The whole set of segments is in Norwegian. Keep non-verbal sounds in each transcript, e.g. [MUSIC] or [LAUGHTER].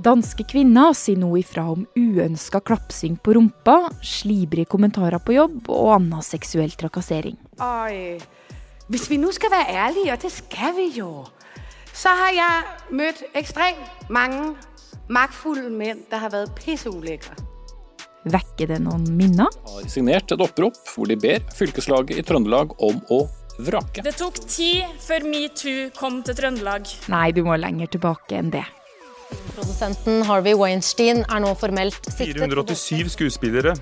Danske kvinner sier nå ifra om uønska klapsing på rumpa, slibrige kommentarer på jobb og annen seksuell trakassering. Øh, hvis vi nå skal være ærlige, og det skal vi jo, så har jeg møtt ekstremt mange maktfulle menn som har vært pisseulækre. Vekker det noen minner? har signert et opprop hvor de ber fylkeslaget i Trøndelag om å vrake. Det tok tid før metoo kom til Trøndelag. Nei, du må lenger tilbake enn det. Produsenten Harvey Weinstein er nå formelt siktet. 487 skuespillere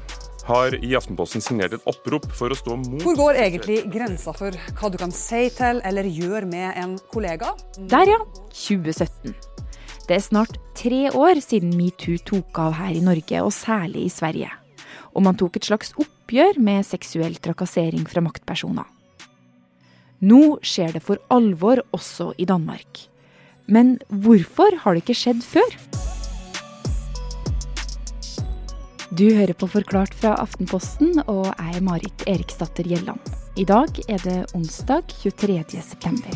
har i Aftenposten signert et opprop for å stå mot Hvor går egentlig grensa for hva du kan si til eller gjøre med en kollega? Der, ja. 2017. Det er snart tre år siden metoo tok av her i Norge, og særlig i Sverige. Og man tok et slags oppgjør med seksuell trakassering fra maktpersoner. Nå skjer det for alvor også i Danmark. Men hvorfor har det ikke skjedd før? Du hører på Forklart fra Aftenposten, og er Marit Eriksdatter Gjelland. I dag er det onsdag 23. september.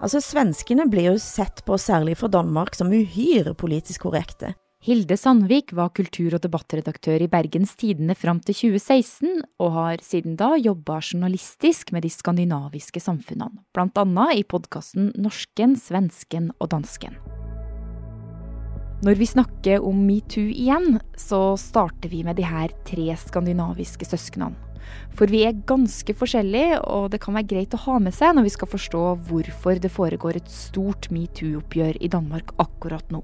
Altså, Svenskene blir jo sett på, særlig fra Danmark, som uhyre politisk korrekte. Hilde Sandvik var kultur- og debattredaktør i Bergens Tidende fram til 2016, og har siden da jobba journalistisk med de skandinaviske samfunnene, annet i podkasten Norsken, svensken og dansken. Når vi snakker om metoo igjen, så starter vi med de her tre skandinaviske søsknene. For vi er ganske forskjellige, og det kan være greit å ha med seg når vi skal forstå hvorfor det foregår et stort metoo-oppgjør i Danmark akkurat nå.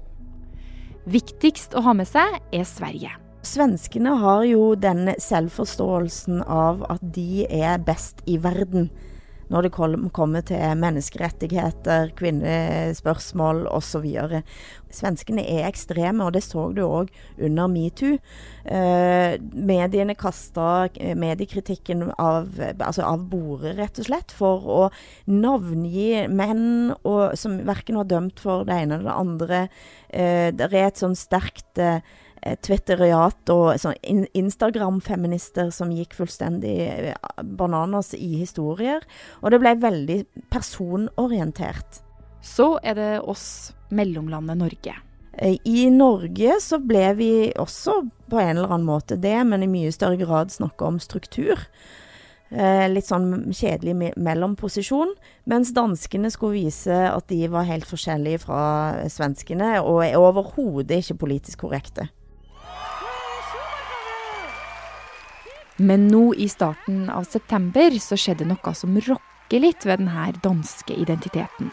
Viktigst å ha med seg er Sverige. Svenskene har jo den selvforståelsen av at de er best i verden når det kommer til menneskerettigheter, kvinnespørsmål osv. Svenskene er ekstreme, og det så du òg under metoo. Eh, mediene kasta mediekritikken av, altså av bordet, rett og slett, for å navngi menn og, som verken var dømt for det ene eller det andre. Eh, det er et sånn sterkt eh, Twitteriat og sånn Instagram-feminister som gikk fullstendig eh, bananas i historier. Og det ble veldig personorientert. Så er det oss, mellomlandet Norge. Eh, I Norge så ble vi også på en eller annen måte det, men i mye større grad snakke om struktur. Eh, litt sånn kjedelig mellomposisjon. Mens danskene skulle vise at de var helt forskjellige fra svenskene, og er overhodet ikke politisk korrekte. Men nå i starten av september så skjedde noe som rokker litt ved denne danske identiteten.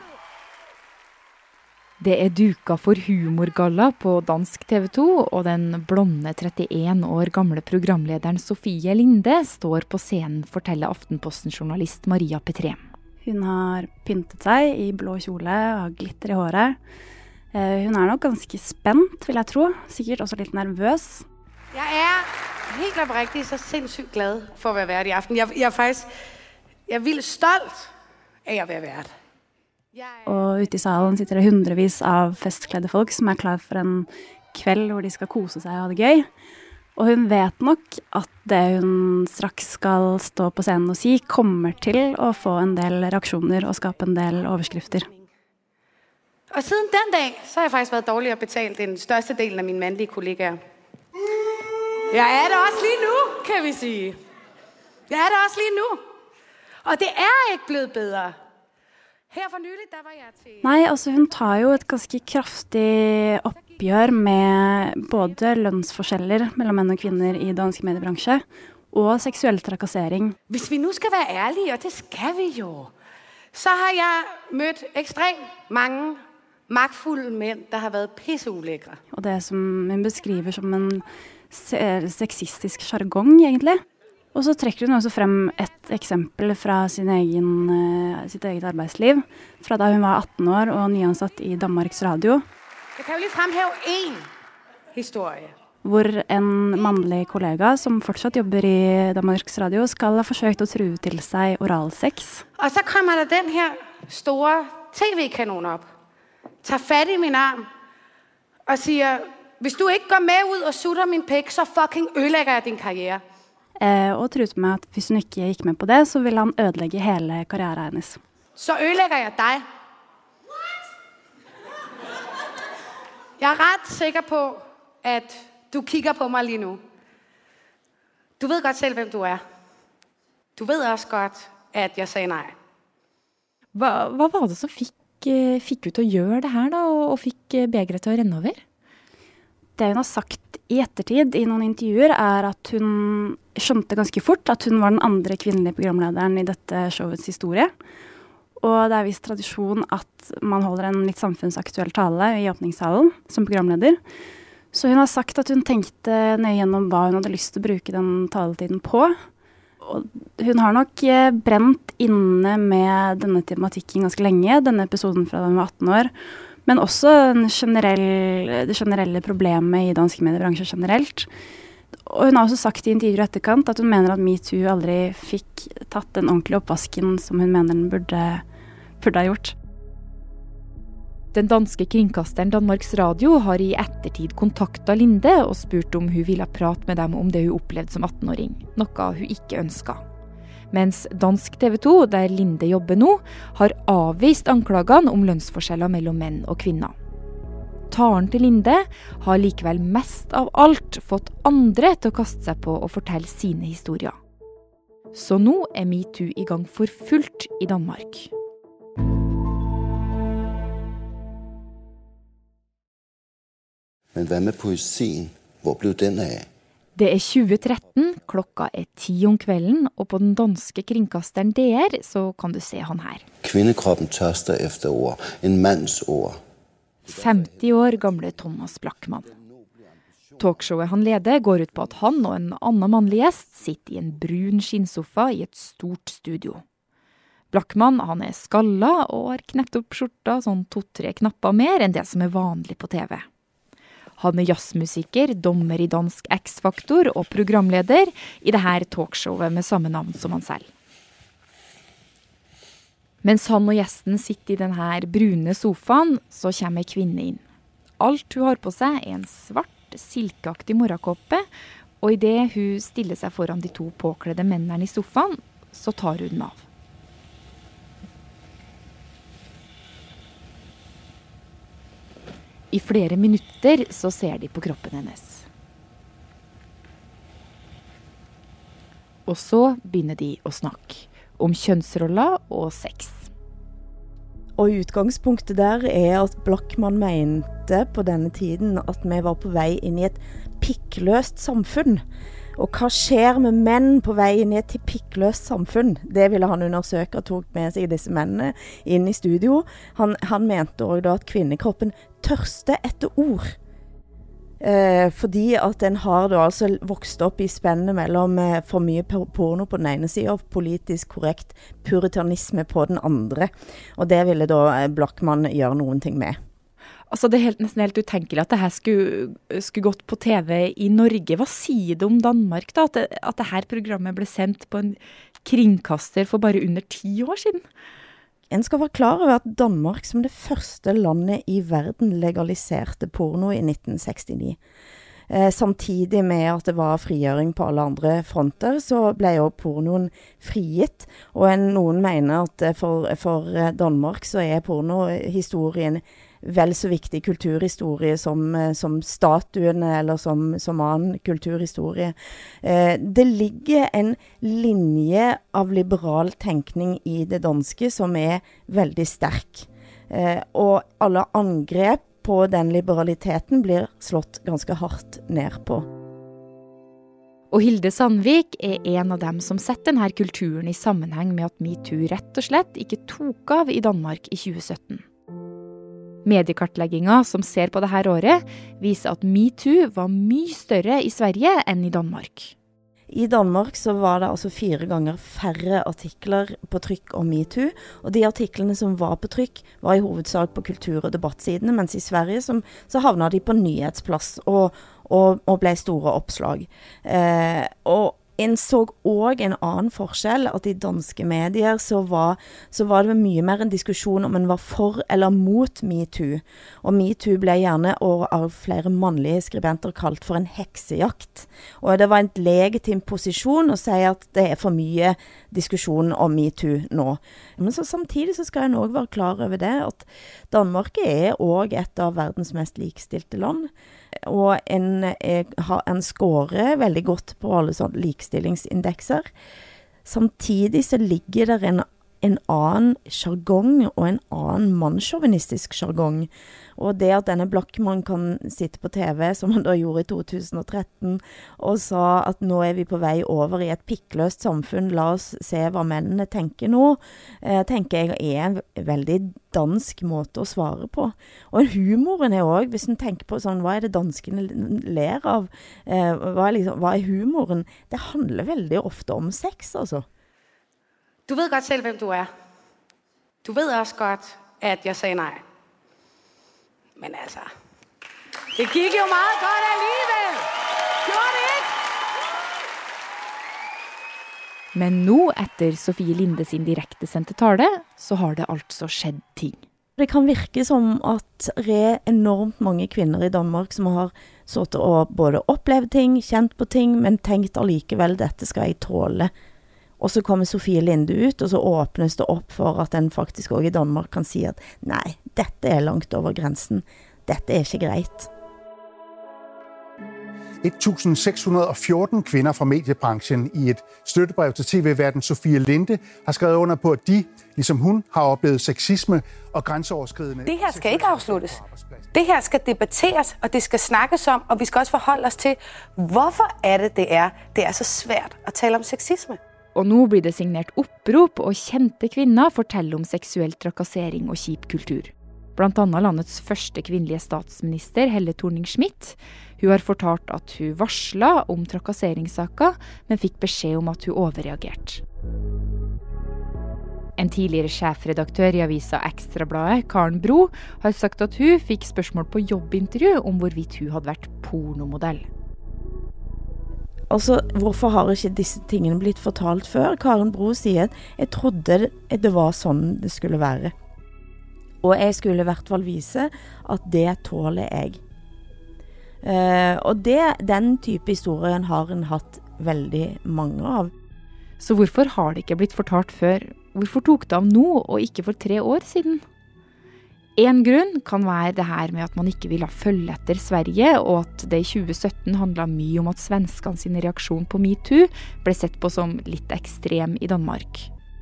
Det er duka for humorgalla på dansk TV 2, og den blonde 31 år gamle programlederen Sofie Linde står på scenen, forteller Aftenposten-journalist Maria Petrem. Hun har pyntet seg i blå kjole og har glitter i håret. Eh, hun er nok ganske spent, vil jeg tro. Sikkert også litt nervøs. Jeg er helt oppriktig så sindssykt glad for å være vært i aften. Jeg, jeg er faktisk jeg er vildt stolt av å være vært. Og ute i salen sitter det hundrevis av festkledde folk som er klar for en kveld hvor de skal kose seg og ha det gøy. Og hun vet nok at det hun straks skal stå på scenen og si, kommer til å få en del reaksjoner og skape en del overskrifter. Og siden den dag så har jeg faktisk vært dårligere betalt enn største delen av mine mannlige kollegaer. Jeg er det også lige nå, kan vi si. Jeg er det også lige nå. Og det er ikke blitt bedre. Her for nylig, der var jeg til Nei, altså hun tar jo et ganske kraftig oppgjør med både lønnsforskjeller mellom menn og kvinner i dansk mediebransje, og seksuell trakassering. Hvis vi nå skal være ærlige, og det skal vi jo, så har jeg møtt ekstremt mange maktfulle menn der har vært pisseulækre. Og det som hun beskriver som en sexistisk sjargong, egentlig. Og så trekker hun også frem et eksempel fra egen, uh, sitt eget arbeidsliv. Fra da hun var 18 år og nyansatt i Danmarks Radio. Jeg kan jo lige fremheve én historie. Hvor en mannlig kollega som fortsatt jobber i Danmarks Radio, skal ha forsøkt å true til seg oralsex. Og så kommer det den her store TV-kanonen opp, tager fat i min arm og siger, hvis du ikke går med ud og sutter min pik, så fucking ødelægger jeg din karriere. Eh, og truet med at hvis hun ikke gikk med på det, så ville han ødelægge hele karrieren hennes. Så ødelægger jeg deg. What? Jeg er ret sikker på at du kikker på meg lige nå. Du vet godt selv hvem du er. Du vet også godt at jeg sa nei. Hva, hva var det så fikk eh, fikk ut til å gjøre det her, da, og, og fikk eh, begeret til å renne over? Det hun har sagt i ettertid i noen intervjuer, er at hun skjønte ganske fort at hun var den andre kvinnelige programlederen i dette showets historie. Og det er visst tradisjon at man holder en litt samfunnsaktuell tale i åpningssalen som programleder. Så hun har sagt at hun tenkte nøye gjennom hva hun hadde lyst til å bruke den taletiden på. Hun har nok eh, brent inne med denne tematikken ganske lenge, denne episoden fra da hun var 18 år. Men også generell, det generelle problemet i dansk mediebransje generelt. Og hun har også sagt i intervjuer i etterkant at hun mener at metoo aldri fikk tatt den ordentlige oppvasken som hun mener den burde, burde ha gjort. Den danske kringkasteren Danmarks Radio har i ettertid kontakta Linde og spurt om hun ville prate med dem om det hun opplevde som 18-åring, noe hun ikke ønska. Mens dansk TV 2, der Linde jobber nå, har avvist anklagene om lønnsforskjeller mellom menn og kvinner. Taren til Linde har likevel mest av alt fått andre til å kaste seg på å fortelle sine historier. Så nå er metoo i gang for fullt i Danmark. Men hva med poesien? Hvor ble den av? Det er 2013, klokka er ti om kvelden, og på den danske kringkasteren DR så kan du se han her. Kvinnekroppen tørster etter ord. En manns ord. 50 år gamle Thomas Blackman. Talkshowet han leder går ut på at han og en annen mannlig gjest sitter i en brun skinnsofa i et stort studio. Blackman han er skalla og har knept opp skjorta sånn to-tre knapper mer enn det som er vanlig på TV. Han er jazzmusiker, dommer i dansk X-Faktor og programleder i det her talkshowet med samme navn som han selv. Mens han og gjesten sitter i denne brune sofaen, så kommer ei kvinne inn. Alt hun har på seg, er en svart, silkeaktig morgenkåpe, og idet hun stiller seg foran de to påkledde mennene i sofaen, så tar hun den av. I flere minutter så ser de på kroppen hennes. Og så begynner de å snakke om kjønnsroller og sex. Og utgangspunktet der er at Blackman mente på denne tiden at vi var på vei inn i et pikkløst samfunn. Og hva skjer med menn på vei inn i et pikkløst samfunn? Det ville han undersøke og tok med seg disse mennene inn i studio. Han, han mente òg da at kvinnekroppen tørster etter ord. Eh, fordi at en har da altså vokst opp i spennet mellom eh, for mye porno på den ene sida og politisk korrekt puritanisme på den andre. Og det ville da eh, Blackman gjøre noen ting med. Altså Det er helt, nesten helt utenkelig at det her skulle, skulle, gått på TV i Norge. Hva sier det om Danmark, da? At, det, at dette programmet ble sendt på en kringkaster for bare under ti år siden? En skal være klar over at Danmark som det første landet i verden legaliserte porno i 1969. Eh, samtidig med at det var frigjøring på alle andre fronter, så ble jo pornoen frigitt. Og en, noen mener at for, for Danmark så er pornohistorien vel så viktig kulturhistorie som, eh, som statuene eller som, som annen kulturhistorie. Eh, det ligger en linje av liberal tenkning i det danske som er veldig sterk. Eh, og alle angrep på den liberaliteten blir slått ganske hardt ned på. Og Hilde Sandvik er en av dem som setter denne kulturen i sammenheng med at metoo rett og slett ikke tok av i Danmark i 2017. Mediekartlegginga som ser på dette året, viser at metoo var mye større i Sverige enn i Danmark. I Danmark så var det altså fire ganger færre artikler på trykk om metoo. Og de artiklene som var på trykk, var i hovedsak på kultur- og debattsidene, mens i Sverige som, så havna de på nyhetsplass og, og, og ble store oppslag. Eh, og en så òg en annen forskjell, at i danske medier så var, så var, det mye mer en diskusjon om en var for eller mot metoo. Og metoo ble gjerne, og av flere mannlige skribenter, kalt for en heksejakt. Og det var en legitim posisjon å si at det er for mye diskusjon om metoo nå. Men så samtidig så skal en òg være klar over det, at Danmark er òg et av verdens mest likestilte land. Og en, en scorer veldig godt på alle sånne likestillingsindekser. Samtidig så ligger det en, en annen sjargong og en annen mannssjåvinistisk sjargong og det at denne Blackman kan sitte på TV, som han da gjorde i 2013, og sa at nå er vi på vei over i et pikkløst samfunn, la oss se hva mennene tenker nå, eh, tenker jeg er en veldig dansk måte å svare på. Og humoren er òg, hvis en tenker på sånn, hva er det danskene ler av? Eh, hva, er liksom, hva er humoren? Det handler veldig ofte om sex, altså. Du vet godt selv hvem du er. Du vet også godt at jeg sier nei. Men altså, det gikk jo meget godt alligevel. Gjorde det ikke? Men nå, etter Sofie Linde sin direktesendte tale, så har det altså skjedd ting. Det kan virke som at det er enormt mange kvinner i Danmark som har sittet og både opplevd ting, kjent på ting, men tenkt allikevel dette skal jeg tåle. Og så kommer Sofie Linde ut, og så åpnes det opp for at en faktisk òg i Danmark kan si at nei, dette er langt over grensen. Dette er ikke greit. 1614 kvinner fra mediebransjen i et støttebrev til TV-verden Sofie Linde har skrevet under på, at de, ligesom hun, har oplevet sexisme og grænseoverskridende... Det her skal ikke afsluttes. Det her skal debatteres, og det skal snakkes om, og vi skal også forholde os til, hvorfor er det, det er, det er så svært at tale om sexisme. Og nå blir det signert opprop, og kjente kvinner forteller om seksuell trakassering og kjip kultur. Annet landets første kvinnelige statsminister, Helle Thorning-Schmidt. Hun har fortalt at hun varsla om trakasseringssaker, men fikk beskjed om at hun overreagerte. En tidligere sjefredaktør i avisa Ekstrabladet, Karen Bro, har sagt at hun fikk spørsmål på jobbintervju om hvorvidt hun hadde vært pornomodell. Altså, Hvorfor har ikke disse tingene blitt fortalt før? Karen Bro sier at jeg trodde det var sånn det skulle være. Og jeg skulle i hvert fall vise at det tåler jeg. Uh, og det, den type historien har en hatt veldig mange av. Så hvorfor har det ikke blitt fortalt før? Hvorfor tok det av nå, og ikke for tre år siden? Én grunn kan være det her med at man ikke ville følge etter Sverige, og at det i 2017 handla mye om at svenskene sin reaksjon på metoo ble sett på som litt ekstrem i Danmark.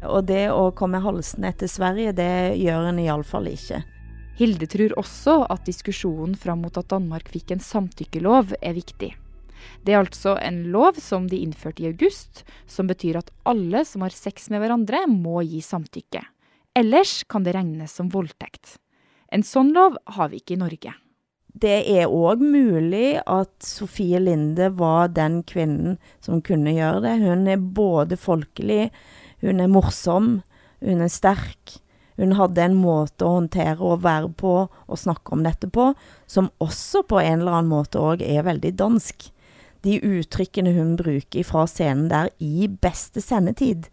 Og det å komme halsen etter Sverige, det gjør en iallfall ikke. Hilde tror også at diskusjonen fram mot at Danmark fikk en samtykkelov, er viktig. Det er altså en lov som de innførte i august, som betyr at alle som har sex med hverandre, må gi samtykke. Ellers kan det regnes som voldtekt. En sånn lov har vi ikke i Norge. Det er òg mulig at Sofie Linde var den kvinnen som kunne gjøre det. Hun er både folkelig, hun er morsom, hun er sterk. Hun hadde en måte å håndtere og være på og snakke om dette på, som også på en eller annen måte òg er veldig dansk. De uttrykkene hun bruker fra scenen der i beste sendetid,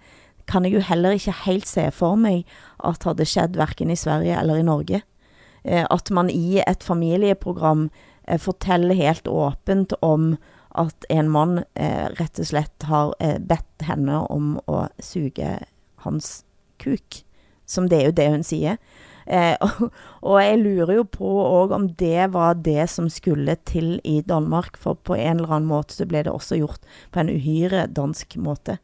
kan jeg jo heller ikke helt se for meg at hadde skjedd verken i Sverige eller i Norge. Eh, at man i et familieprogram eh, forteller helt åpent om at en mann eh, rett og slett har bedt henne om å suge hans kuk. Som det er jo det hun sier. Eh, [LAUGHS] og, og, jeg lurer jo på òg om det var det som skulle til i Danmark, for på en eller annen måte så ble det også gjort på en uhyre dansk måte.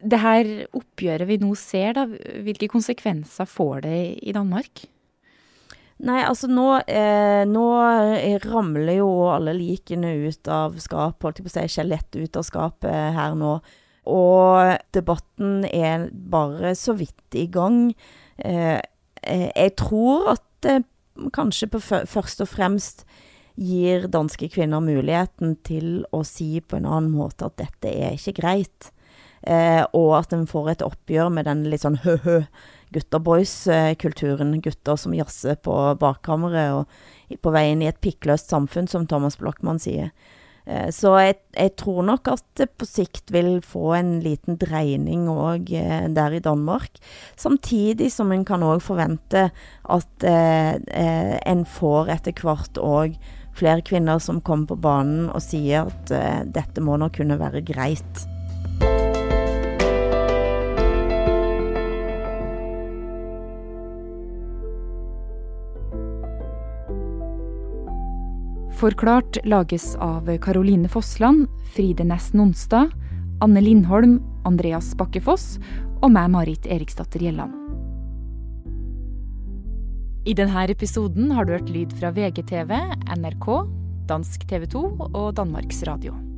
Det her oppgjøret vi nå ser, da, hvilke konsekvenser får det i Danmark? Nei, altså nå, eh, nå ramler jo alle likene ut av skapet, holdt jeg på å si, skjelettet ut av skapet her nå. Og debatten er bare så vidt i gang. Eh, eh jeg tror at det kanskje først og fremst gir danske kvinner muligheten til å si på en annen måte at dette er ikke greit. Eh, og at en får et oppgjør med den litt sånn hø-hø gutter boys-kulturen. Gutter som jazzer på bakkammeret og på vei inn i et pikkløst samfunn, som Thomas Blochmann sier. Eh, så jeg, jeg, tror nok at det på sikt vil få en liten dreining òg eh, der i Danmark. Samtidig som en kan òg forvente at eh, eh, en får etter hvert òg flere kvinner som kommer på banen og sier at dette må nå kunne være greit. Forklart lages av Caroline Fossland, Fride Næss Nonstad, Anne Lindholm, Andreas Bakkefoss og meg, Marit Eriksdatter Gjelland. I denne episoden har du hørt lyd fra VGTV, NRK, dansk TV 2 og Danmarks Radio.